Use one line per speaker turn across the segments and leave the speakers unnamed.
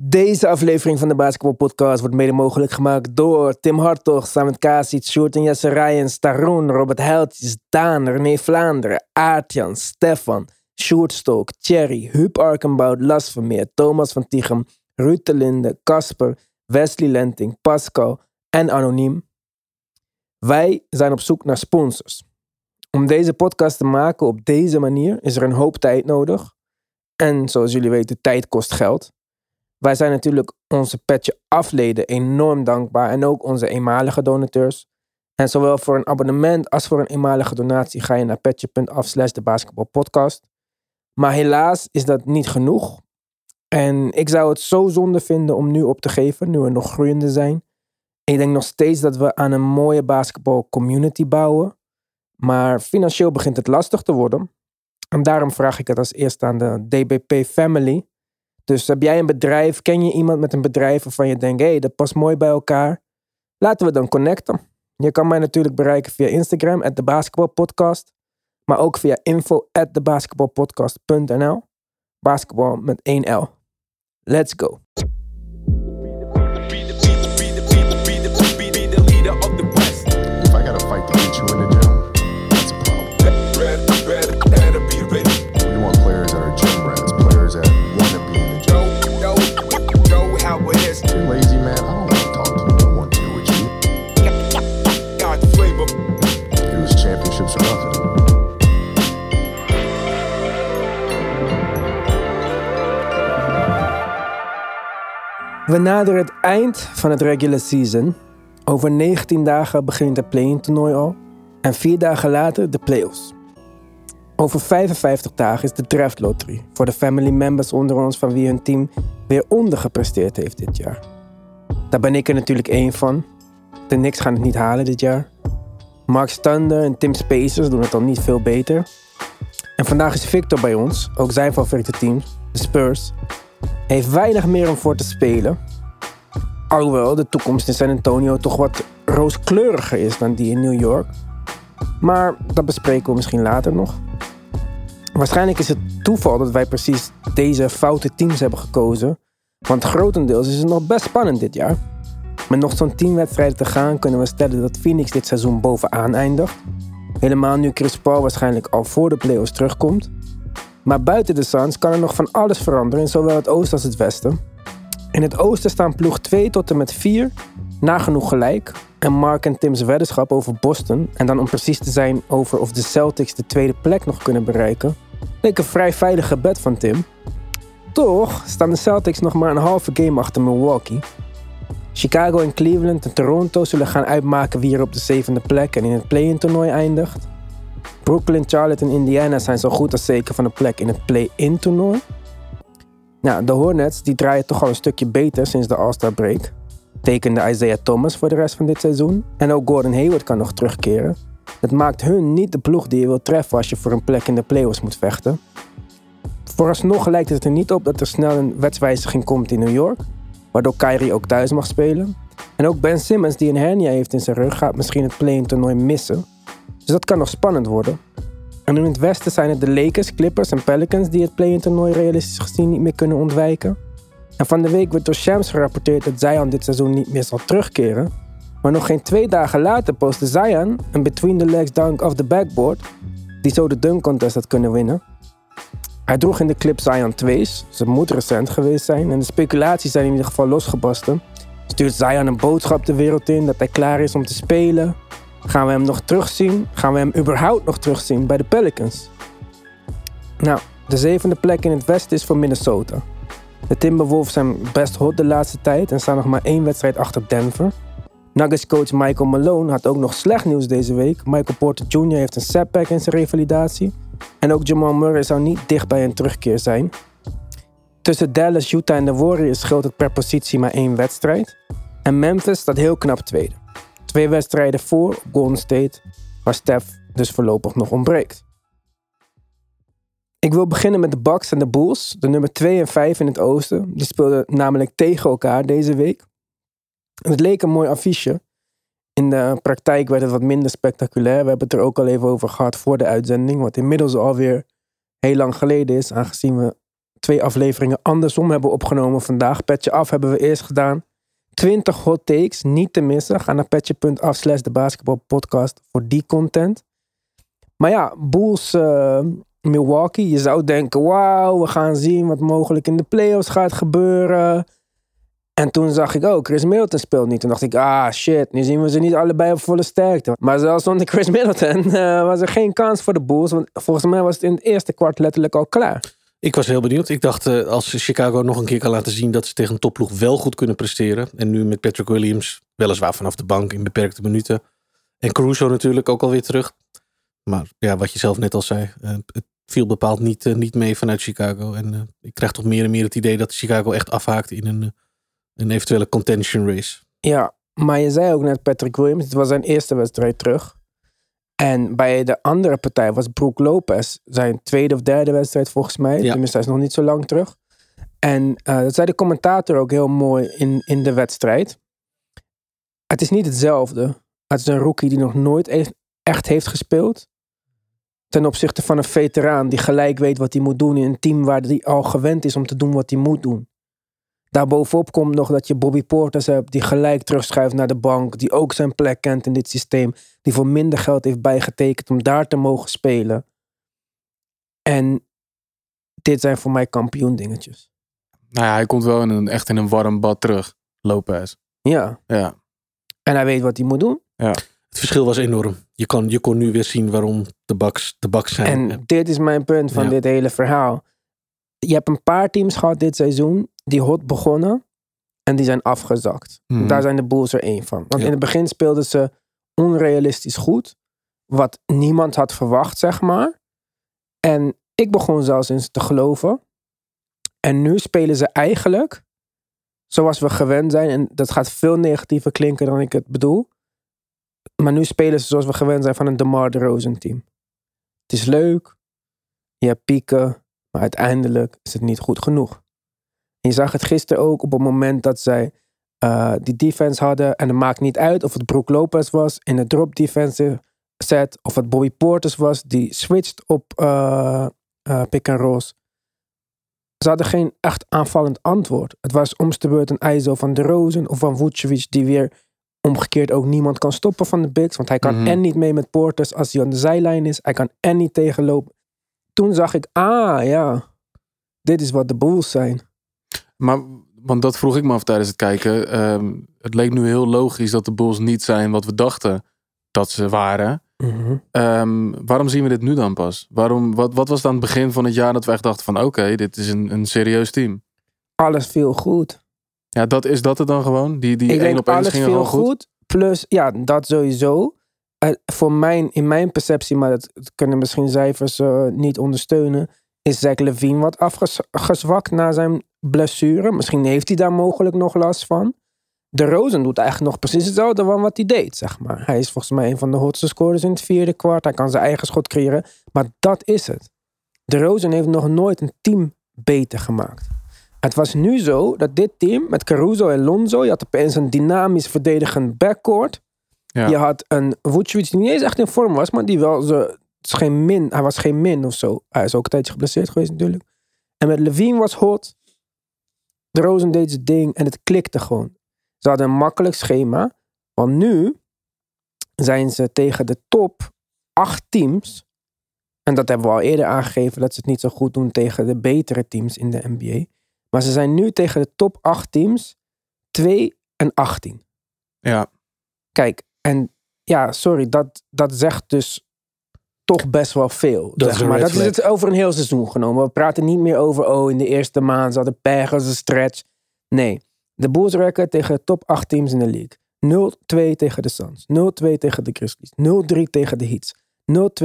Deze aflevering van de Basketball Podcast wordt mede mogelijk gemaakt door Tim Hartog, Samet Kasic, Sjoerd en Jesse Rijens, Taroen, Robert Heltjes, Daan, René Vlaanderen, Aartjan, Stefan, Sjoerd Stolk, Thierry, Huub Arkenbout, Las Vermeer, Thomas van Tichem, Ruud de Linde, Casper, Wesley Lenting, Pascal en Anoniem. Wij zijn op zoek naar sponsors. Om deze podcast te maken op deze manier is er een hoop tijd nodig. En zoals jullie weten, tijd kost geld. Wij zijn natuurlijk onze petje afleden enorm dankbaar en ook onze eenmalige donateurs. En zowel voor een abonnement als voor een eenmalige donatie ga je naar petje.af slash de basketbalpodcast. Maar helaas is dat niet genoeg. En ik zou het zo zonde vinden om nu op te geven, nu we nog groeiende zijn. Ik denk nog steeds dat we aan een mooie basketbal community bouwen. Maar financieel begint het lastig te worden. En daarom vraag ik het als eerste aan de DBP Family. Dus heb jij een bedrijf, ken je iemand met een bedrijf waarvan je denkt, hé, hey, dat past mooi bij elkaar? Laten we dan connecten. Je kan mij natuurlijk bereiken via Instagram, at de. Maar ook via info at thebasketballpodcast.nl. Basketbal met 1 L. Let's go.
We
naderen het eind van het regular season. Over 19 dagen begint het play-in toernooi al. En vier dagen later de playoffs. Over 55 dagen is de draft lottery. Voor de family members onder ons van wie hun team weer ondergepresteerd heeft dit jaar. Daar ben ik er natuurlijk één van. De Knicks gaan het niet halen dit jaar. Mark Thunder en Tim Spacers doen het al niet veel beter. En vandaag is Victor bij ons, ook zijn favoriete team, de Spurs. Heeft weinig meer om voor te spelen. Alhoewel de toekomst in San Antonio toch wat rooskleuriger is dan die in New York. Maar dat bespreken we misschien later nog. Waarschijnlijk is het toeval dat wij precies deze foute teams hebben gekozen. Want grotendeels is het nog best spannend dit jaar. Met nog zo'n 10 wedstrijden te gaan kunnen we stellen dat Phoenix dit seizoen bovenaan eindigt. Helemaal nu Chris Paul waarschijnlijk al voor de playoffs terugkomt. Maar buiten de Suns kan er nog van alles veranderen in zowel het oosten als het westen. In het oosten staan ploeg 2 tot en met 4 nagenoeg gelijk. En Mark en Tim's weddenschap over Boston, en dan om precies te zijn over of de Celtics de tweede plek nog kunnen bereiken, leek een vrij veilige bet van Tim. Toch staan de Celtics nog maar een halve game achter Milwaukee. Chicago en Cleveland en Toronto zullen gaan uitmaken wie er op de zevende plek en in het play-in toernooi eindigt. Brooklyn, Charlotte en Indiana zijn zo goed als zeker van een plek in het play-in toernooi. Nou, de Hornets die draaien toch al een stukje beter sinds de All-Star break. Tekende Isaiah Thomas voor de rest van dit seizoen. En ook Gordon Hayward kan nog terugkeren. Het maakt hun niet de ploeg die je wilt treffen als je voor een plek in de playoffs moet vechten. Vooralsnog lijkt het er niet op dat er snel een wetswijziging komt in New York. Waardoor Kyrie ook thuis mag spelen. En ook Ben Simmons die een hernia heeft in zijn rug gaat misschien het play-in toernooi missen. Dus dat kan nog spannend worden. En in het westen zijn het de Lakers, Clippers en Pelicans die het play-in toernooi realistisch gezien niet meer kunnen ontwijken. En van de week werd door Shams gerapporteerd dat Zion dit seizoen niet meer zal terugkeren. Maar nog geen twee dagen later postte Zion een between the legs dunk off the backboard, die zo de dunk contest had kunnen winnen. Hij droeg in de clip Zion 2's, ze moet recent geweest zijn en de speculaties zijn in ieder geval losgebarsten. Stuurt Zion een boodschap de wereld in dat hij klaar is om te spelen? Gaan we hem nog terugzien? Gaan we hem überhaupt nog terugzien bij de Pelicans? Nou, de zevende plek in het westen is voor Minnesota. De Timberwolves zijn best hot de laatste tijd en staan nog maar één wedstrijd achter Denver. Nuggets coach Michael Malone had ook nog slecht nieuws deze week. Michael Porter Jr. heeft een setback in zijn revalidatie. En ook Jamal Murray zou niet dicht bij een terugkeer zijn. Tussen Dallas, Utah en de Warriors scheelt het per positie maar één wedstrijd. En Memphis staat heel knap tweede. Twee wedstrijden voor Golden State, waar Steph dus voorlopig nog ontbreekt. Ik wil beginnen met de Bucks en de Bulls, de nummer 2 en 5 in het oosten. Die speelden namelijk tegen elkaar deze week. Het leek een mooi affiche. In de praktijk werd het wat minder spectaculair. We hebben het er ook al even over gehad voor de uitzending, wat inmiddels alweer heel lang geleden is, aangezien we twee afleveringen andersom hebben opgenomen vandaag. Petje af hebben we eerst gedaan. 20 hot takes, niet te missen. Ga naar petje.af slash de basketbalpodcast voor die content. Maar ja, Bulls uh, Milwaukee. Je zou denken, wauw, we gaan zien wat mogelijk in de playoffs gaat gebeuren. En toen zag ik ook, Chris Middleton speelt niet. Toen dacht ik, ah shit, nu zien we ze niet allebei op volle sterkte. Maar zelfs zonder Chris Middleton uh, was er geen kans voor de Bulls. Want volgens mij was het in het eerste kwart letterlijk al klaar.
Ik was heel benieuwd. Ik dacht, uh, als Chicago nog een keer kan laten zien dat ze tegen een topploeg wel goed kunnen presteren. En nu met Patrick Williams, weliswaar vanaf de bank in beperkte minuten. En Caruso natuurlijk ook alweer terug. Maar ja, wat je zelf net al zei, uh, het viel bepaald niet, niet mee vanuit Chicago. En ik krijg toch meer en meer het idee dat Chicago echt afhaakt in een een eventuele contention race.
Ja, maar je zei ook net Patrick Williams. Het was zijn eerste wedstrijd terug. En bij de andere partij was Brook Lopez zijn tweede of derde wedstrijd volgens mij. Ja. Tenminste, hij is nog niet zo lang terug. En uh, dat zei de commentator ook heel mooi in, in de wedstrijd. Het is niet hetzelfde. Het is een rookie die nog nooit echt heeft gespeeld. Ten opzichte van een veteraan die gelijk weet wat hij moet doen in een team waar hij al gewend is om te doen wat hij moet doen. Daarbovenop komt nog dat je Bobby Porters hebt die gelijk terugschuift naar de bank. Die ook zijn plek kent in dit systeem. Die voor minder geld heeft bijgetekend om daar te mogen spelen. En dit zijn voor mij kampioen dingetjes.
Nou ja, hij komt wel in een, echt in een warm bad terug, Lopez.
Ja.
ja.
En hij weet wat hij moet doen.
Ja.
Het verschil was enorm. Je kon, je kon nu weer zien waarom de Bucks de Bucks zijn.
En dit is mijn punt van dit hele verhaal. Je hebt een paar teams gehad dit seizoen die hot begonnen en die zijn afgezakt. Mhm. Daar zijn de Bulls er één van. Want in het begin speelden ze onrealistisch goed. Wat niemand had verwacht, zeg maar. En ik begon zelfs in ze te geloven. En nu spelen ze eigenlijk zoals we gewend zijn. En dat gaat veel negatiever klinken dan ik het bedoel. Maar nu spelen ze zoals we gewend zijn van een DeMar DeRozan team. Het is leuk. Je hebt pieken. Maar uiteindelijk is het niet goed genoeg je zag het gisteren ook op het moment dat zij uh, die defense hadden. En het maakt niet uit of het Brook Lopez was in de drop defensive set. Of het Bobby Porters was die switcht op uh, uh, pick and rolls. Ze hadden geen echt aanvallend antwoord. Het was om de beurt een ISO van de Rozen of van Vucevic die weer omgekeerd ook niemand kan stoppen van de bigs. Want hij kan mm en niet mee met Porters als hij aan de zijlijn is. Hij kan en niet tegenlopen. Toen zag ik, ah ja, dit is wat de Bulls zijn.
Maar, want dat vroeg ik me af tijdens het kijken. Ehm, het leek nu heel logisch dat de Bulls niet zijn wat we dachten dat ze waren. Mhm. Ehm, waarom zien we dit nu dan pas? Waarom, wat, wat was dan het begin van het jaar dat we echt dachten van oké, dit is een, een serieus team?
Alles viel goed.
Ja, dat is dat het dan gewoon? Die, die één op één ging gewoon goed? goed?
Plus, ja, dat sowieso. Uh, voor mijn, in mijn perceptie, maar dat, kunnen misschien cijfers uh, niet ondersteunen, is Zach Levine wat afgezwakt na zijn blessure. Misschien heeft hij daar mogelijk nog last van. De Rozen doet eigenlijk nog precies hetzelfde van wat hij deed, zeg maar. Hij is volgens mij een van de hotste scorers in het vierde kwart. Hij kan zijn eigen schot creëren. Maar dat is het. De Rozen heeft nog nooit een team beter gemaakt. Het was nu zo dat dit team met Caruso en Lonzo... je had opeens een dynamisch verdedigend backcourt. Ja. Je had een Vucevic die niet eens echt in vorm was... maar die wel... Ze, geen min, hij was geen min of zo. Hij is ook een tijdje geblesseerd geweest natuurlijk. En met Levine was hot. De Rozen deed zijn ding en het klikte gewoon. Ze hadden een makkelijk schema. Want nu zijn ze tegen de top acht teams. En dat hebben we al eerder aangegeven dat ze het niet zo goed doen tegen de betere teams in de NBA. Maar ze zijn nu tegen de top 8 teams 2 en 18.
Ja.
Kijk, en ja, sorry, dat, dat zegt dus toch best wel veel. Dat, zeg maar. dat is het over een heel seizoen genomen. We praten niet meer over, oh, in de eerste maand zat de pech als een stretch. Nee, de Bulls record tegen de top 8 teams in de league. 0-2 tegen de Suns, 0-2 tegen de Grizzlies, 0-3 tegen de Heats,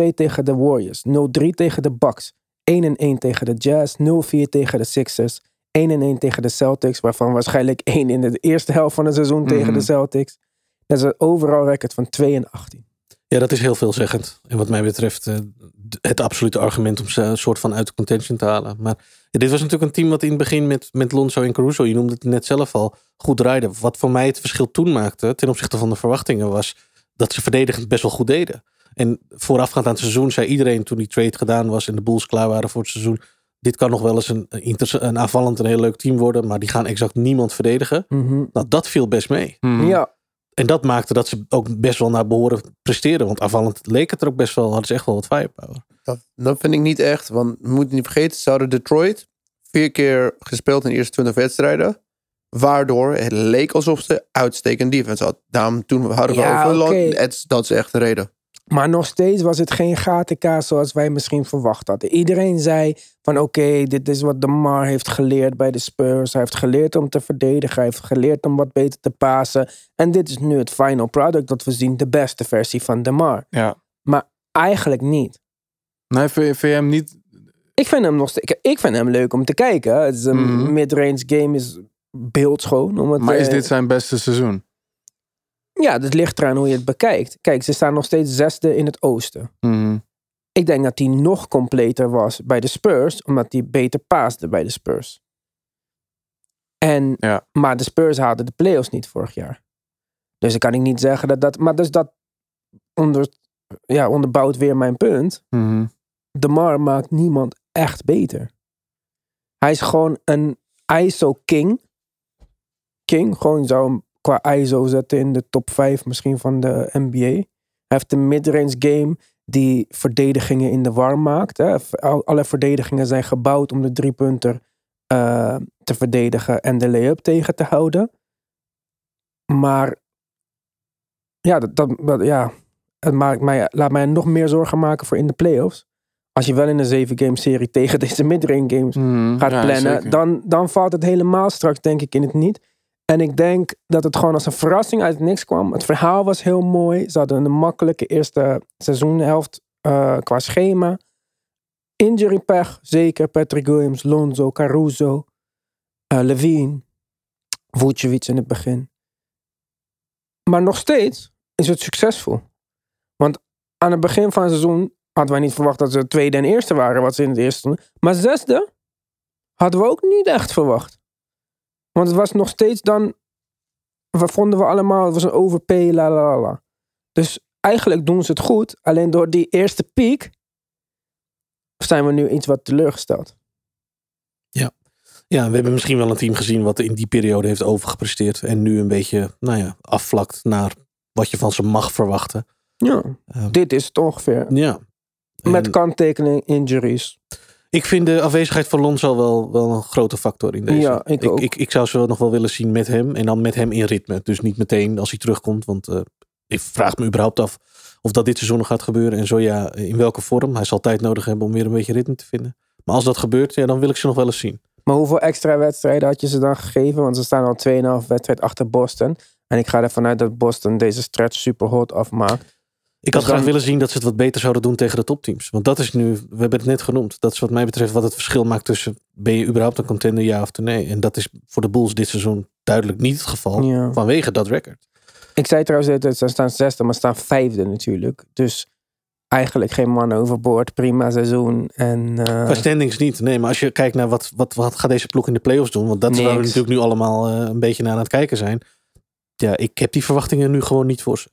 0-2 tegen de Warriors, 0-3 tegen de Bucks, 1-1 tegen de Jazz, 0-4 tegen de Sixers, 1-1 tegen de Celtics, waarvan waarschijnlijk 1 in de eerste helft van het seizoen mm -hmm. tegen de mhm. Celtics. Dat is een overal record van 2 en 18.
Ja, dat is heel veelzeggend. En wat mij betreft uh, het absolute argument om ze een soort van uit de contention te halen. Maar ja, dit was natuurlijk een team wat in het begin met, met Lonzo en Caruso, je noemde het net zelf al, goed draaide. Wat voor mij het verschil toen maakte ten opzichte van de verwachtingen was dat ze verdedigend best wel goed deden. En voorafgaand aan het seizoen zei iedereen toen die trade gedaan was en de Bulls klaar waren voor het seizoen, dit kan nog wel eens een, een, aanvallend een heel leuk team worden, maar die gaan exact niemand verdedigen.
Mhm.
Nou, dat viel best mee.
Mhm.
Ja,
En dat maakte dat ze ook best wel naar behoren presteerden. Want aanvallend leek het er ook best wel, hadden ze echt wel wat firepower.
Dat, dat vind ik niet echt. Want we moeten niet vergeten, ze hadden Detroit vier keer gespeeld in de eerste 20 wedstrijden. Waardoor het leek alsof ze uitstekend defense had. Daarom toen hadden we
Ja,
over Dat is echt de reden.
Maar nog steeds was het geen gatenkaas zoals wij misschien verwacht hadden. Iedereen zei van oké, dit is wat DeMar heeft geleerd bij de Spurs. Hij heeft geleerd om te verdedigen. Hij heeft geleerd om wat beter te pasen. En dit is nu het final product dat we zien. De beste versie van DeMar.
Ja.
Maar eigenlijk niet.
Nee, vind, je- hem niet...
Ik vind hem nog steeds... Ik vind hem leuk om te kijken. Het is een
Mhm.
mid-range game is beeldschoon. Om het,
Maar is
eh,
dit zijn beste seizoen?
Ja, het ligt eraan hoe je het bekijkt. Kijk, ze staan nog steeds zesde in het oosten.
Mhm.
Ik denk dat hij nog completer was bij de Spurs, omdat hij beter paasde bij de Spurs. En,
Ja.
Maar de Spurs haalden de playoffs niet vorig jaar. Dus dan kan ik niet zeggen dat dat. Maar dus dat onder, ja, onderbouwt weer mijn punt.
Mhm.
De Mar maakt niemand echt beter. Hij is gewoon een ISO king. King, gewoon hem qua ISO zetten in de top 5 misschien van de NBA. Hij heeft een midrange game die verdedigingen in de war maakt. Hè. Al- Alle verdedigingen zijn gebouwd om de driepunter eh te verdedigen en de lay-up tegen te houden. Maar ja, dat, dat, dat- ja, het maakt mij, laat mij nog meer zorgen maken voor in de playoffs. Als je wel in een 7 game serie tegen deze midrange games
Mhm.
gaat plannen, dan, dan valt het helemaal straks denk ik in het niet. En ik denk dat het gewoon als een verrassing uit niks kwam. Het verhaal was heel mooi. Ze hadden een makkelijke eerste seizoenhelft eh, qua schema. Injury pech, zeker. Patrick Williams, Lonzo, Caruso, eh, Levine, Vucevic in het begin. Maar nog steeds is het succesvol. Want aan het begin van het seizoen hadden wij niet verwacht dat ze tweede en eerste waren, wat ze in het eerste stonden. Maar zesde hadden we ook niet echt verwacht. Want het was nog steeds dan. We vonden we allemaal, het was een overpay, la la la. Dus eigenlijk doen ze het goed. Alleen door die eerste piek zijn we nu iets wat teleurgesteld.
Ja, we hebben misschien wel een team gezien wat in die periode heeft overgepresteerd. En nu een beetje, nou ja, afvlakt naar wat je van ze mag verwachten.
Ja,
Eh,
dit is het ongeveer.
Ja.
Met
En
kanttekening injuries.
Ik vind de afwezigheid van Lonzo wel, wel een grote factor in deze.
Ja, ik ook.
Ik, ik, zou ze wel nog wel willen zien met hem. En dan met hem in ritme. Dus niet meteen als hij terugkomt. Want eh, ik vraag me überhaupt af of dat dit seizoen nog gaat gebeuren. En zo ja, in welke vorm. Hij zal tijd nodig hebben om weer een beetje ritme te vinden. Maar als dat gebeurt, ja, dan wil ik ze nog wel eens zien.
Maar hoeveel extra wedstrijden had je ze dan gegeven? Want ze staan al 2,5 wedstrijd achter Boston. En ik ga ervan uit dat Boston deze stretch super hot afmaakt.
Ik had graag
dan-
willen zien dat ze het wat beter zouden doen tegen de topteams. Want dat is nu, we hebben het net genoemd. Dat is wat mij betreft wat het verschil maakt tussen ben je überhaupt een contender ja of nee. En dat is voor de Bulls dit seizoen duidelijk niet het geval.
Ja.
Vanwege dat record.
Ik zei trouwens dat ze staan zesde, maar staan vijfde natuurlijk. Dus eigenlijk geen man overboord. Prima seizoen. En eh,
Qua standings niet. Nee, maar als je kijkt naar wat, wat, wat gaat deze ploeg in de playoffs doen. Want dat is waar we natuurlijk nu allemaal eh, een beetje naar aan het kijken zijn. Ja, ik heb die verwachtingen nu gewoon niet voor ze.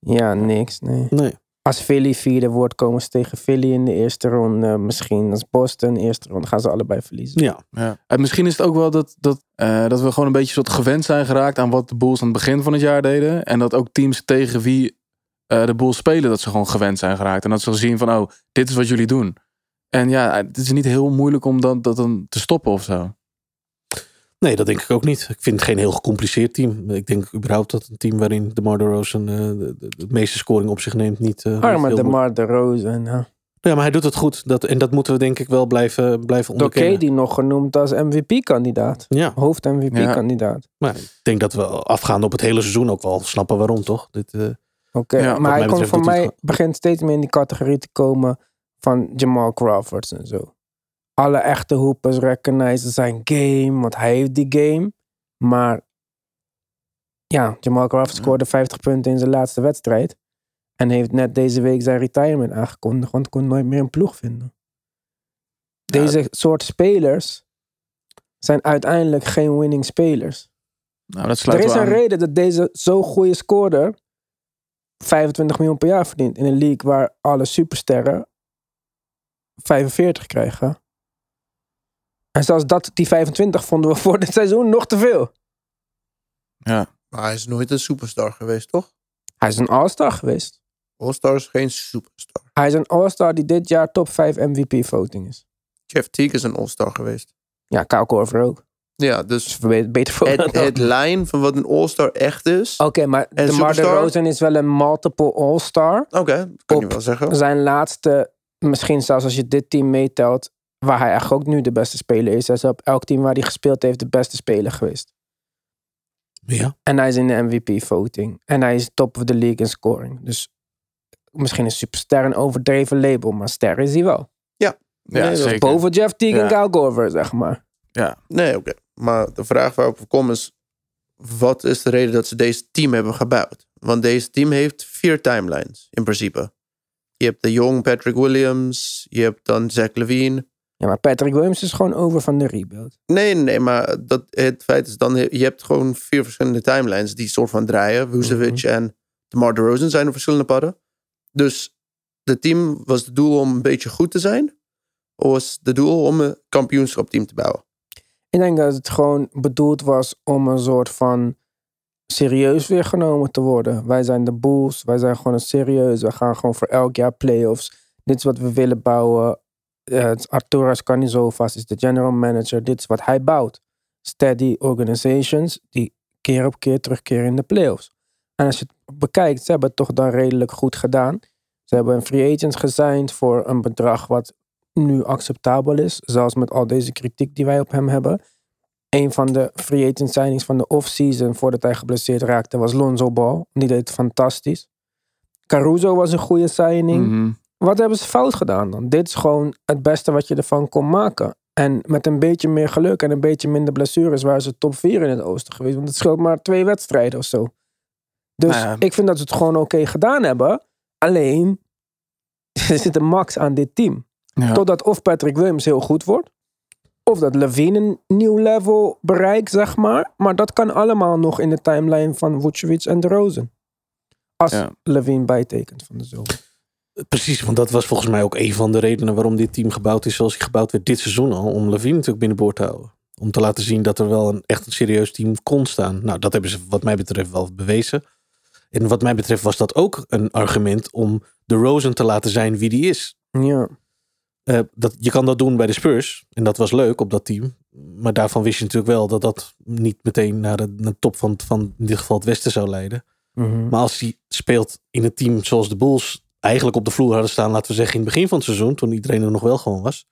Ja, niks. Nee.
Nee.
Als Philly vierde wordt, komen ze tegen Philly in de eerste ronde. Misschien als Boston eerste ronde gaan ze allebei verliezen.
Ja,
Ja. En misschien is het ook wel dat, dat, eh, dat we gewoon een beetje soort gewend zijn geraakt aan wat de Bulls aan het begin van het jaar deden. En dat ook teams tegen wie eh, de Bulls spelen, dat ze gewoon gewend zijn geraakt. En dat ze zien van, oh, dit is wat jullie doen. En ja, het is niet heel moeilijk om dat, dat dan te stoppen of zo.
Nee, dat denk ik ook niet. Ik vind het geen heel gecompliceerd team. Ik denk überhaupt dat een team waarin de DeRozan eh de, de, de meeste scoring op zich neemt niet... eh, niet
Arme
heel
de
moeilijk-
Mar de Rose. En, ja.
Ja, maar hij doet het goed. Dat, en dat moeten we denk ik wel blijven, blijven
Door
onderkennen.
Katie nog genoemd als MVP-kandidaat.
Ja,
Hoofd-MVP-kandidaat.
maar ik denk dat we afgaande op het hele seizoen ook wel snappen waarom, toch? Dit, eh,
Oké,
Ja,
maar hij komt voor mij
het
begint steeds meer in die categorie te komen van Jamal Crawford en zo. Alle echte hoepers recognizen zijn game, want hij heeft die game. Maar ja, Jamal Crawford scoorde 50 punten in zijn laatste wedstrijd. En heeft net deze week zijn retirement aangekondigd, want kon nooit meer een ploeg vinden. Deze soort spelers zijn uiteindelijk geen winning spelers.
Nou, dat
Er is een
aan.
reden dat deze zo goede scorer 25 miljoen per jaar verdient. In een league waar alle supersterren 45 krijgen. En zelfs dat, die 25 vonden we voor dit seizoen nog te veel.
Ja.
Maar hij is nooit een superstar geweest, toch?
Hij is een all-star geweest.
All-star is geen superstar.
Hij is een all-star die dit jaar top 5 MVP voting is.
Jeff Teague is een all-star geweest.
Ja, Kyle Korver ook.
Ja,
Dus
dus
beter, voor
het, het lijn van wat een all-star echt is.
Oké, maar de Mar
superstar?
Rosen is wel een multiple all-star.
Oké, dat kan je wel zeggen.
Zijn laatste, misschien zelfs als je dit team meetelt, waar hij eigenlijk ook nu de beste speler is. Hij is op elk team waar hij gespeeld heeft de beste speler geweest.
Ja.
En hij is in de MVP-voting. En hij is top of the league in scoring. Dus misschien is superster een overdreven label, maar ster is hij wel.
Ja,
Nee, is
zeker.
Boven Jeff Teague en
Ja.
Kyle Korver, zeg maar.
Ja.
Nee, oké. Maar de vraag waarop we komen is... Wat is de reden dat ze deze team hebben gebouwd? Want deze team heeft vier timelines, in principe. Je hebt de jong Patrick Williams. Je hebt dan Zach Levine.
Ja, maar Patrick Williams is gewoon over van de rebuild.
Nee, nee, maar dat, het feit is dan... Je hebt gewoon vier verschillende timelines die soort van draaien. Vucevic en DeMar DeRozan zijn er verschillende padden. Dus het team was het doel om een beetje goed te zijn? Of was het doel om een kampioenschapteam te bouwen?
Ik denk dat het gewoon bedoeld was om een soort van serieus weer genomen te worden. Wij zijn de Bulls, wij zijn gewoon een serieus. We gaan gewoon voor elk jaar playoffs. Dit is wat we willen bouwen. Uh, Arturas Carnizovas is de general manager. Dit is wat hij bouwt. Steady organizations die keer op keer terugkeren in de playoffs. En als je het bekijkt, ze hebben het toch dan redelijk goed gedaan. Ze hebben een free agent gesigned voor een bedrag wat nu acceptabel is. Zelfs met al deze kritiek die wij op hem hebben. Een van de free agent signings van de off-season voordat hij geblesseerd raakte was Lonzo Ball. Die deed fantastisch. Caruso was een goede signing.
Mhm.
Wat hebben ze fout gedaan dan? Dit is gewoon het beste wat je ervan kon maken. En met een beetje meer geluk en een beetje minder blessures waren ze top 4 in het oosten geweest. Want het scheelt maar twee wedstrijden of zo. Dus
Nou ja.
ik vind dat ze het gewoon oké gedaan hebben. Alleen, er zit een max aan dit team.
Ja.
Totdat of Patrick Williams heel goed wordt. Of dat Levine een nieuw level bereikt, zeg maar. Maar dat kan allemaal nog in de timeline van Vucevic en de Rosen. Als
Ja.
Levine bijtekent van de zomer.
Precies, want dat was volgens mij ook een van de redenen waarom dit team gebouwd is zoals hij gebouwd werd dit seizoen al. Om Levine natuurlijk binnenboord te houden. Om te laten zien dat er wel een echt een serieus team kon staan. Nou, dat hebben ze wat mij betreft wel bewezen. En wat mij betreft was dat ook een argument om de Rosen te laten zijn wie die is.
Ja.
Eh, dat, je kan dat doen bij de Spurs. En dat was leuk op dat team. Maar daarvan wist je natuurlijk wel dat dat niet meteen naar de, naar de top van, van in dit geval het Westen zou leiden.
Mhm.
Maar als hij speelt in een team zoals de Bulls eigenlijk op de vloer hadden staan, laten we zeggen in het begin van het seizoen, toen iedereen er nog wel gewoon was.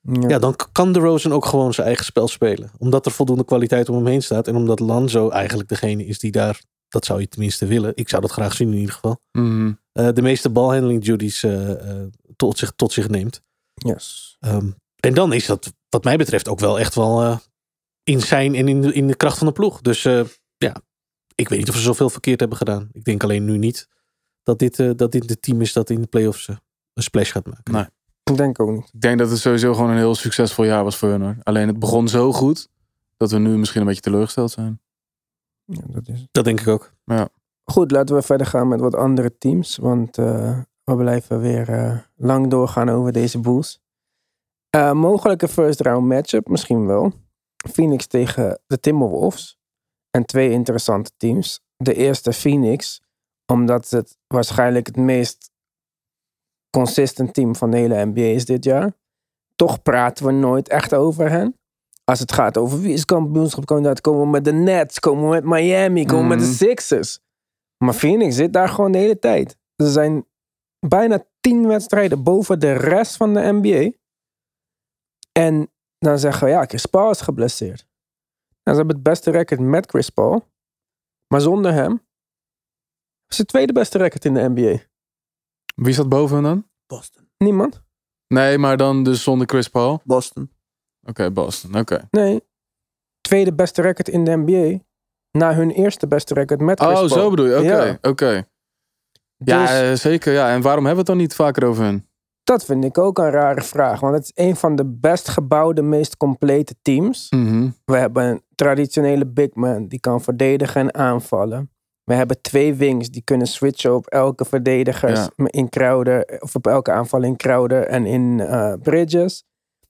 Ja.
Ja, dan kan de Rosen ook gewoon zijn eigen spel spelen. Omdat er voldoende kwaliteit om hem heen staat. En omdat Lanzo eigenlijk degene is die daar, dat zou je tenminste willen. Ik zou dat graag zien in ieder geval.
Mhm.
eh, de meeste balhandling duties eh, eh, tot, zich, tot zich neemt.
Yes.
Ehm, en dan is dat wat mij betreft ook wel echt wel in zijn en in de, in de kracht van de ploeg. Dus ja, ik weet niet of ze zoveel verkeerd hebben gedaan. Ik denk alleen nu niet dat dit, eh, dat dit het team is dat in de playoffs eh, een splash gaat maken.
Nee.
Ik denk ook niet.
Ik denk dat het sowieso gewoon een heel succesvol jaar was voor hun hoor. Alleen het begon zo goed dat we nu misschien een beetje teleurgesteld zijn.
Ja, dat is het.
Dat denk ik ook.
Goed, laten we verder gaan met wat andere teams. Want eh, we blijven weer eh, lang doorgaan over deze Bulls. Eh, mogelijke first round matchup, misschien wel. Phoenix tegen de Timberwolves. En twee interessante teams. De eerste Phoenix, omdat het waarschijnlijk het meest consistent team van de hele NBA is dit jaar. Toch praten we nooit echt over hen. Als het gaat over wie is kampioenschapkandidaat, komen we met de Nets, komen we met Miami, komen we met de
Mhm.
Sixers. Maar Phoenix zit daar gewoon de hele tijd. Ze zijn bijna tien wedstrijden boven de rest van de NBA. En dan zeggen we, ja, Chris Paul is geblesseerd. Nou, ze hebben het beste record met Chris Paul. Maar zonder hem is het tweede beste record in de NBA.
Wie staat boven hen dan?
Boston.
Niemand?
Nee, maar dan dus zonder Chris Paul. Oké,
Boston.
Boston. Oké.
Nee. Tweede beste record in de NBA. Na hun eerste beste record met Chris
Oh,
Paul.
zo bedoel je. Oké,
Ja.
oké. Ja,
Dus-
eh, zeker. Ja. En waarom hebben we het dan niet vaker over hun?
Dat vind ik ook een rare vraag. Want het is een van de best gebouwde, meest complete teams.
Mhm.
We hebben een traditionele big man die kan verdedigen en aanvallen. We hebben twee wings die kunnen switchen op elke verdediger
Ja.
in Crowder. Of op elke aanval in Crowder en in eh, Bridges.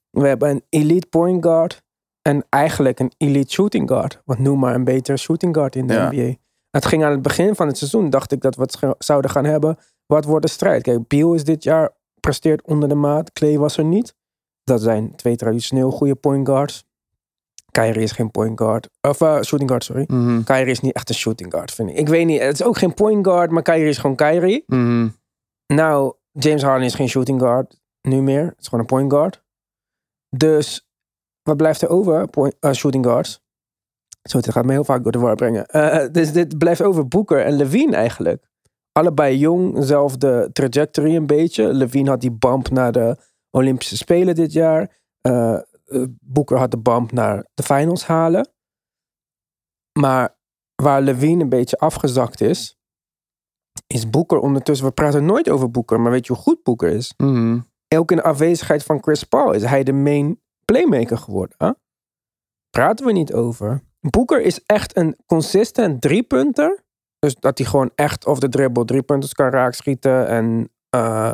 We hebben een elite point guard. En eigenlijk een elite shooting guard. Want noem maar een betere shooting guard in de
Ja.
NBA. Het ging aan het begin van het seizoen, dacht ik dat we het zouden gaan hebben. Wat wordt de strijd? Kijk, Beal is dit jaar presteert onder de maat. Clay was er niet. Dat zijn twee traditioneel goede point guards. Kyrie is geen point guard. Of eh, shooting guard, sorry.
Mhm.
Kyrie is niet echt een shooting guard, vind ik. Ik weet niet, het is ook geen point guard, maar Kyrie is gewoon Kyrie.
Mhm.
Nou, James Harden is geen shooting guard nu meer. Het is gewoon een point guard. Dus wat blijft er over? Point, eh, shooting guards. Zo, dit gaat me heel vaak door de war brengen. Eh, dus dit blijft over Booker en Levine eigenlijk. Allebei jong, zelfde trajectory een beetje. Levine had die bump naar de Olympische Spelen dit jaar. Eh, Booker had de bump naar de finals halen. Maar waar Levine een beetje afgezakt is, is Booker ondertussen. We praten nooit over Booker, maar weet je hoe goed Booker is?
Mhm.
Ook in de afwezigheid van Chris Paul is hij de main playmaker geworden. Hè? Praten we niet over. Booker is echt een consistent driepunter. Dus dat hij gewoon echt off de dribbel driepunters kan raakschieten. En eh,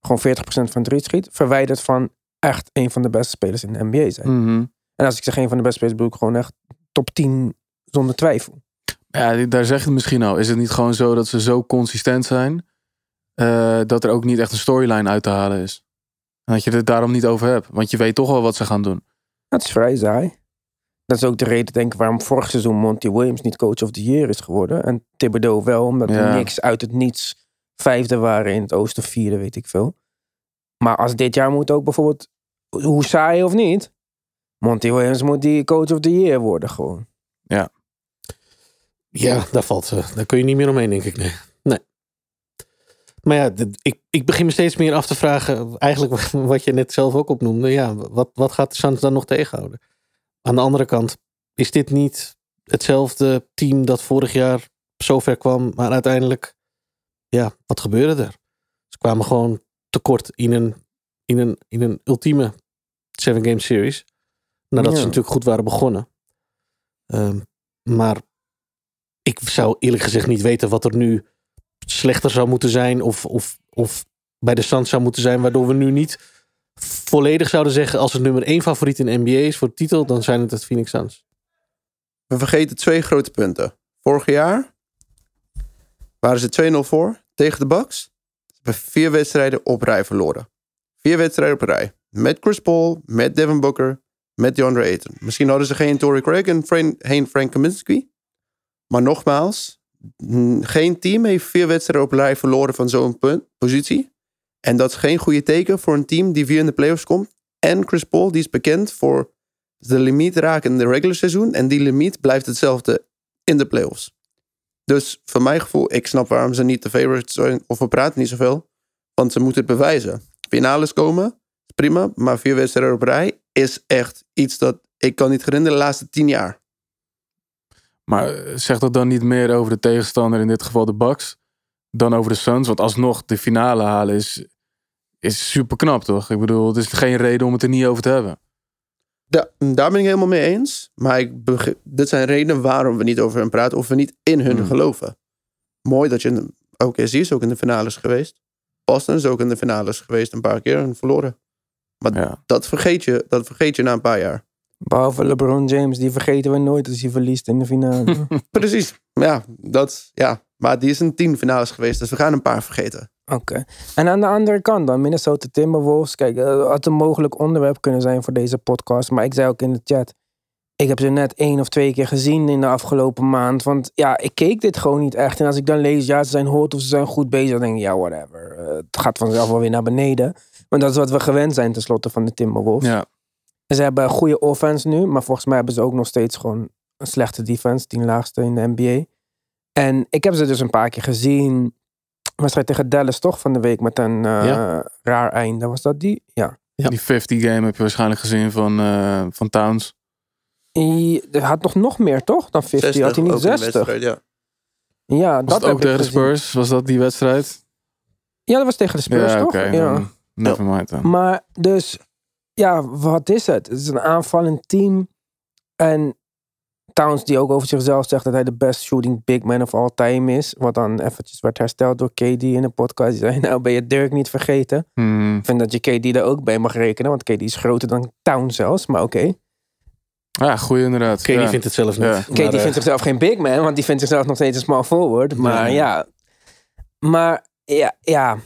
gewoon 40% van drie schiet. Verwijderd van echt een van de beste spelers in de NBA zijn.
Mhm.
En als ik zeg een van de beste spelers, bedoel ik gewoon echt top 10 zonder twijfel.
Ja, daar zeg je het misschien al. Is het niet gewoon zo dat ze zo consistent zijn... eh, dat er ook niet echt een storyline uit te halen is? En dat je het daarom niet over hebt. Want je weet toch wel wat ze gaan doen.
Dat is vrij saai. Dat is ook de reden, denk ik, waarom vorig seizoen Monty Williams niet coach of the year is geworden. En Thibodeau wel, omdat
Ja.
er niks uit het niets vijfde waren in het oosten, vierde, weet ik veel. Maar als dit jaar moet ook bijvoorbeeld, hoe saai of niet, Monty Williams moet die coach of the year worden gewoon.
Ja, daar valt, eh, daar kun je niet meer omheen, denk ik. Nee. nee. Maar ja, ik, ik begin me steeds meer af te vragen, eigenlijk wat je net zelf ook opnoemde. Ja, wat, wat gaat de dan nog tegenhouden? Aan de andere kant, is dit niet hetzelfde team dat vorig jaar zo ver kwam, maar uiteindelijk, ja, wat gebeurde er? Ze kwamen gewoon tekort in een, in een, in een ultieme seven game series. Nadat
Ja.
ze natuurlijk goed waren begonnen. Ehm, maar ik zou eerlijk gezegd niet weten wat er nu slechter zou moeten zijn. Of, of, of bij de Suns zou moeten zijn. Waardoor we nu niet volledig zouden zeggen. Als het nummer één favoriet in de NBA is voor de titel. Dan zijn het het Phoenix Suns.
We vergeten twee grote punten. Vorig jaar waren ze 2-0 voor tegen de Bucks. Vier wedstrijden op rij verloren. Vier wedstrijden op rij. Met Chris Paul, met Devin Booker, met DeAndre Ayton. Misschien hadden ze geen Torrey Craig en Fran- geen Frank Kaminsky. Maar nogmaals, geen team heeft vier wedstrijden op rij verloren van zo'n positie. En dat is geen goede teken voor een team die weer in de playoffs komt. En Chris Paul, die is bekend voor de limiet raken in de regular seizoen. En die limiet blijft hetzelfde in de playoffs. Dus voor mijn gevoel, ik snap waarom ze niet de favorites zijn. Of we praten niet zoveel. Want ze moeten het bewijzen. Finales komen, prima. Maar vier wedstrijden op rij is echt iets dat ik kan niet herinneren de laatste tien jaar.
Maar eh, zegt dat dan niet meer over de tegenstander, in dit geval de Bucks, dan over de Suns? Want alsnog de finale halen is, is super knap, toch? Ik bedoel, het is geen reden om het er niet over te hebben.
Da- daar ben ik helemaal mee eens. Maar ik dit zijn redenen waarom we niet over hen praten. Of we niet in hun
Hmm.
geloven. Mooi dat je... in- OKC is ook in de finales geweest. Boston is ook in de finales geweest een paar keer en verloren.
Ja.
Dat vergeet je, dat vergeet je na een paar jaar.
Behalve LeBron James, die vergeten we nooit als hij verliest in de finale.
Precies. Ja, dat, ja. Maar die is in tien finales geweest. Dus we gaan een paar vergeten.
Oké. En aan de andere kant dan, Minnesota Timberwolves. Kijk, eh, had een mogelijk onderwerp kunnen zijn voor deze podcast. Maar ik zei ook in de chat. Ik heb ze net één of twee keer gezien in de afgelopen maand. Want ja, ik keek dit gewoon niet echt. En als ik dan lees, ja, ze zijn hot of ze zijn goed bezig. Dan denk ik, ja, whatever. Eh, het gaat vanzelf wel weer naar beneden. Want dat is wat we gewend zijn tenslotte van de Timberwolves.
ja.
En Ze hebben een goede offense nu. Maar volgens mij hebben ze ook nog steeds gewoon een slechte defense. Die laagste in de NBA. En ik heb ze dus een paar keer gezien. Wedstrijd tegen Dallas toch van de week met een eh,
Ja.
raar einde. Was dat die? Ja.
Ja.
Die 50 game heb je waarschijnlijk gezien van, eh, van Towns.
Er had nog nog meer toch dan 50? had hij niet
ook in de
60?
wedstrijd, ja.
Ja,
Was
dat
het ook
ik
tegen de
gezien.
Spurs? Was dat die wedstrijd?
Ja, dat was tegen de Spurs
ja,
toch?
oké.
ja.
dan Never mind dan.
Maar dus, ja, wat is het? Het is een aanvallend team. En Towns die ook over zichzelf zegt dat hij de best shooting big man of all time is. Wat dan eventjes werd hersteld door KD in een podcast. Die zei, nou ben je Dirk niet vergeten.
Hmm.
Ik vind dat je KD daar ook bij mag rekenen. Want KD is groter dan Towns zelfs. Maar oké.
Ja, goeie inderdaad.
Katie
ja.
vindt het zelf niet.
Ja.
KD
eh,
vindt zichzelf geen big man. Want die vindt zichzelf nog steeds een small forward. Maar
Ja.
ja. Maar ja, ja.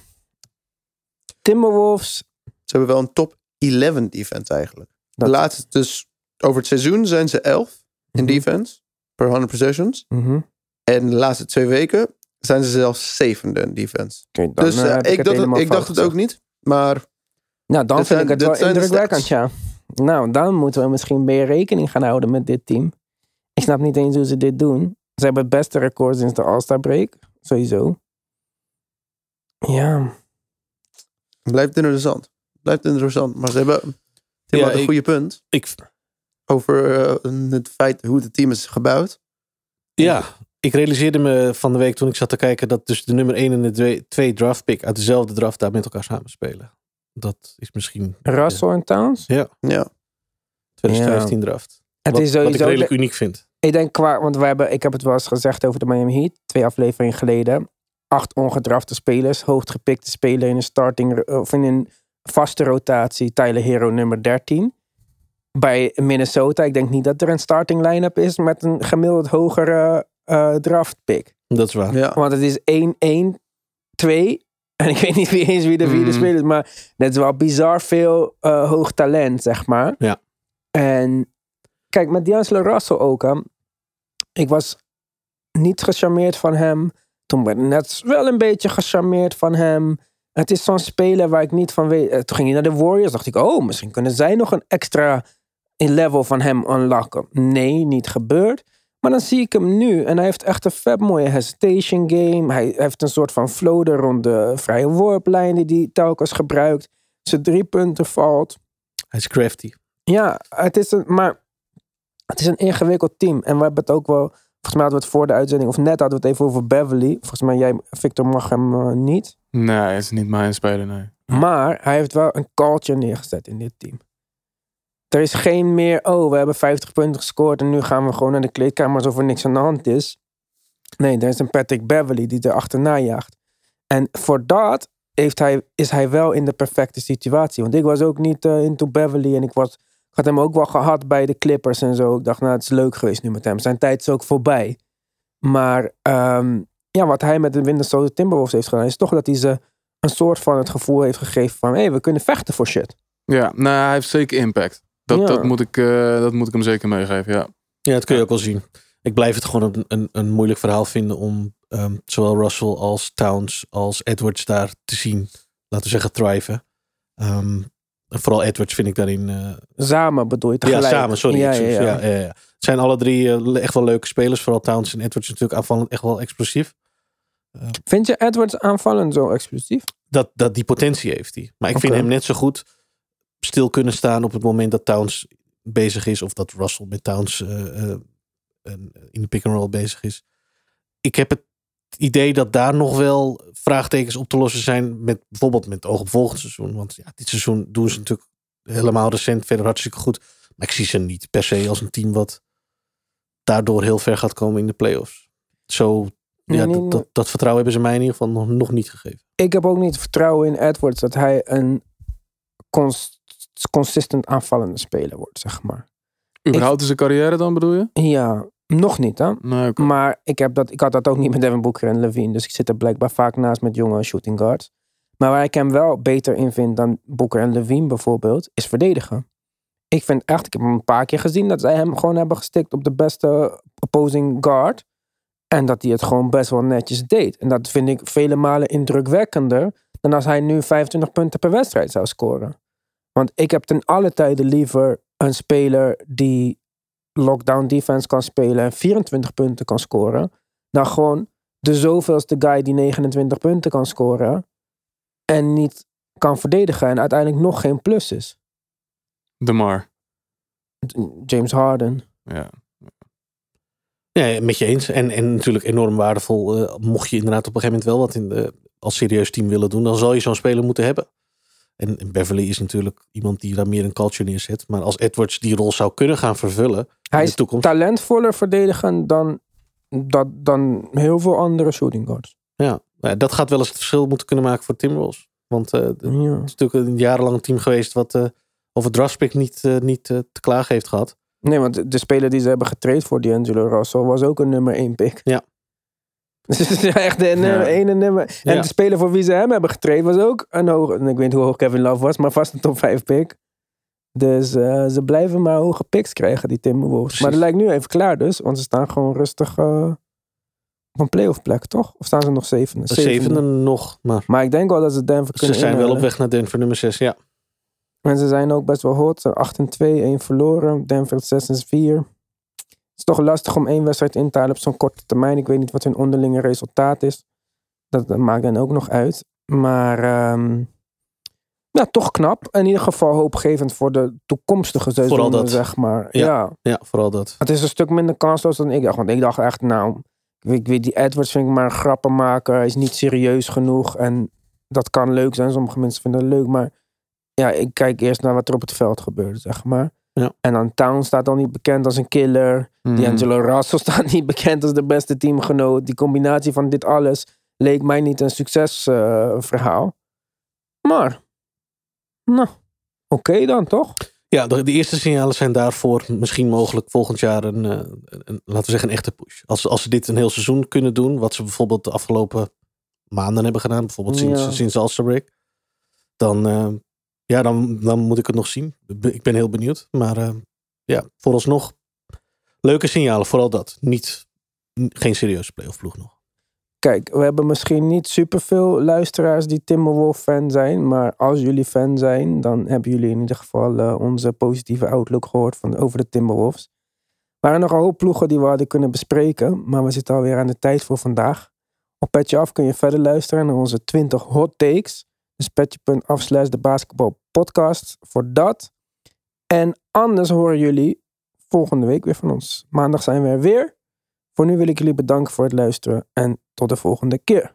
Timberwolves.
Ze hebben wel een top 11 defense eigenlijk.
Dat-
De laatste, dus over het seizoen zijn ze 11 in
Mhm.
defense per 100 possessions.
Mhm.
En de laatste twee weken zijn ze zelfs zevende in defense.
Dan,
dus
eh,
eh,
heb
ik, ik dacht het ook niet. Maar
Nou, dan vind
zijn-
ik het wel indrukwekkend, ja. Nou, dan moeten we misschien meer rekening gaan houden met dit team. Ik snap niet eens hoe ze dit doen. Ze hebben het beste record sinds de All-Star break. Sowieso. Ja.
blijft interessant. Blijft interessant. Maar ze hebben Tim
Ja,
had een
ik-
goede punt
ik,
over eh, het feit hoe het team is gebouwd.
ja, ik realiseerde me van de week toen ik zat te kijken dat dus de nummer 1 en de twee, twee draft pick uit dezelfde draft daar met elkaar samenspelen. Dat is misschien
Russell en Towns?
Ja.
2015 draft.
Het
wat,
is
wat ik
sowieso...
redelijk uniek vind.
Ik denk qua... Want we hebben, ik heb het wel eens gezegd over de Miami Heat. Twee afleveringen geleden. Acht ongedrafte spelers. Hoogtgepikte speler in een starting... Of in een vaste rotatie. Tyler Hero nummer 13. Bij Minnesota. Ik denk niet dat er een starting line-up is met een gemiddeld hogere eh draft pick.
Dat is waar.
Ja.
Want het is 1, 1, 2. En ik weet niet wie eens wie de vierde
Mhm.
speler is. Maar dat is wel bizar veel eh, hoog talent, zeg maar.
Ja.
En kijk, met D'Angelo Russell ook. Hè. Ik was niet gecharmeerd van hem. Toen ben ik net wel een beetje gecharmeerd van hem. Het is zo'n speler waar ik niet van weet. eh, Toen ging hij naar de Warriors. Dacht ik, oh, misschien kunnen zij nog een extra level van hem unlocken. Nee, niet gebeurd. Maar dan zie ik hem nu en hij heeft echt een vet mooie hesitation game. Hij heeft een soort van floater rond de vrije worplijn die hij telkens gebruikt. Zijn drie punten valt.
Hij is crafty.
Ja, het is een, maar het is een ingewikkeld team. En we hebben het ook wel, volgens mij hadden we het voor de uitzending, of net hadden we het even over Beverly. Volgens mij jij, Victor, mag hem eh, niet.
Nee, het is niet mijn speler, nee.
Maar hij heeft wel een culture neergezet in dit team. Er is geen meer, oh, we hebben 50 punten gescoord en nu gaan we gewoon naar de kleedkamer alsof er niks aan de hand is. Nee, er is een Patrick Beverly die er achterna jaagt. En voor dat heeft hij, is hij wel in de perfecte situatie. Want ik was ook niet eh, into Beverly en ik, was, had hem ook wel gehad bij de Clippers en zo. Ik dacht, nou, het is leuk geweest nu met hem. Zijn tijd is ook voorbij. Maar ehm, ja, wat hij met de Minnesota Timberwolves heeft gedaan, is toch dat hij ze een soort van het gevoel heeft gegeven van, hé, hey, we kunnen vechten voor shit.
Ja, nou, hij heeft zeker impact. Dat,
Ja.
dat, moet ik, eh, dat moet ik hem zeker meegeven, ja.
Ja, dat kun je ook wel zien. Ik blijf het gewoon een, een, een moeilijk verhaal vinden om ehm, zowel Russell als Towns als Edwards daar te zien, laten we zeggen, thriven. Ehm, en vooral Edwards vind ik daarin. eh,
Samen bedoel je
ja,
tegelijk.
samen, sorry.
Ja, ja, ja.
Ja, ja, ja. Het zijn alle drie eh, echt wel leuke spelers. Vooral Towns en Edwards natuurlijk aanvallend echt wel explosief.
Vind je Edwards aanvallend zo explosief?
Dat, dat die potentie heeft hij. Maar ik vind hem net zo goed stil kunnen staan op het moment dat Towns bezig is. Of dat Russell met Towns eh, eh, een- in de pick and roll bezig is. Ik heb het idee dat daar nog wel vraagtekens op te lossen zijn. Met, bijvoorbeeld met oog op volgend seizoen. Want ja, dit seizoen doen ze natuurlijk helemaal recent verder hartstikke goed. Maar ik zie ze niet per se als een team wat daardoor heel ver gaat komen in de playoffs. Zo, ja, dat, dat, dat vertrouwen hebben ze mij in ieder geval nog, nog niet gegeven.
Ik heb ook niet vertrouwen in Edwards dat hij een cons- consistent aanvallende speler wordt, zeg maar.
Überhaupt in zijn carrière dan, bedoel je?
Ja, nog niet hè.
Nee.
Maar ik, heb dat, ik had dat ook niet met Devin Booker en Levine. Dus ik zit er blijkbaar vaak naast met jonge shooting guards. Maar waar ik hem wel beter in vind dan Booker en Levine bijvoorbeeld, is verdedigen. Ik vind echt, ik heb hem een paar keer gezien dat zij hem gewoon hebben gestikt op de beste opposing guard. En dat hij het gewoon best wel netjes deed. En dat vind ik vele malen indrukwekkender dan als hij nu 25 punten per wedstrijd zou scoren. Want ik heb ten alle tijden liever een speler die lockdown defense kan spelen en 24 punten kan scoren. Dan gewoon de zoveelste guy die 29 punten kan scoren en niet kan verdedigen en uiteindelijk nog geen plus is.
DeMar.
James Harden.
Ja.
Ja, met je eens. En, en natuurlijk enorm waardevol. eh, mocht je inderdaad op een gegeven moment wel wat in de, als serieus team willen doen, dan zal je zo'n speler moeten hebben. En, Beverly is natuurlijk iemand die daar meer een culture neerzet. Maar als Edwards die rol zou kunnen gaan vervullen
Hij
in
is
de toekomst.
talentvoller verdedigen dan, dat, dan heel veel andere shooting guards.
Ja, ja, dat gaat wel eens het verschil moeten kunnen maken voor Timberwolves. Want eh, het is natuurlijk een jarenlang team geweest wat eh over draftpick niet, eh, niet te klagen heeft gehad.
Nee, want de speler die ze hebben getraind voor D'Angelo Russell was ook een nummer 1 pick.
Ja.
Dus is echt de nummer 1 en nummer. En
Ja.
de speler voor wie ze hem hebben getraind was ook een hoge. Ik weet niet hoe hoog Kevin Love was, maar vast een top 5 pick. Dus eh, ze blijven maar hoge picks krijgen, die Timberwolves.
Precies.
Maar dat lijkt nu even klaar dus, want ze staan gewoon rustig eh, op een playoff plek, toch? Of staan ze nog zevende?
De zevende nog, maar
Maar ik denk wel dat ze Denver
ze
kunnen
zijn wel op weg naar Denver nummer 6. Ja,
En ze zijn ook best wel hot. Ze 8 en 2, 1 verloren. Denver 6 en 4. Is toch lastig om één wedstrijd in te halen op zo'n korte termijn. Ik weet niet wat hun onderlinge resultaat is. Dat, dat maakt dan ook nog uit. Maar ehm, ja, toch knap. In ieder geval hoopgevend voor de toekomstige seizoenen, zeg maar.
Ja.
ja.
ja, vooral dat.
Het is een stuk minder kansloos dan ik dacht. Want ik dacht echt, nou, ik weet, ik weet die Edwards vind ik maar een grappenmaker. Hij is niet serieus genoeg. En dat kan leuk zijn. Sommige mensen vinden het leuk. Maar ja, ik kijk eerst naar wat er op het veld gebeurt, zeg maar.
Ja.
En dan Town staat dan niet bekend als een killer.
Mhm.
D'Angelo Russell staat niet bekend als de beste teamgenoot. Die combinatie van dit alles leek mij niet een succesverhaal. maar, nou, oké dan, toch?
Ja, de, de eerste signalen zijn daarvoor misschien mogelijk volgend jaar een, eh, een, laten we zeggen, een echte push. Als, als ze dit een heel seizoen kunnen doen, wat ze bijvoorbeeld de afgelopen maanden hebben gedaan, bijvoorbeeld sinds,
Ja.
sinds dan, eh, ja, dan, dan moet ik het nog zien. Ik ben heel benieuwd. Maar eh, ja, vooralsnog leuke signalen, vooral dat. Niet, geen serieuze playoff ploeg nog.
Kijk, we hebben misschien niet superveel luisteraars die Timberwolf fan zijn. Maar als jullie fan zijn, dan hebben jullie in ieder geval eh, onze positieve outlook gehoord van, over de Timberwolves. Er waren nog een hoop ploegen die we hadden kunnen bespreken. Maar we zitten alweer aan de tijd voor vandaag. Op Petje Af kun je verder luisteren naar onze 20 hot takes. Dus petje.af slash de basketbal podcast voor dat. En anders horen jullie volgende week weer van ons. Maandag zijn we er weer. Voor nu wil ik jullie bedanken voor het luisteren en tot de volgende keer.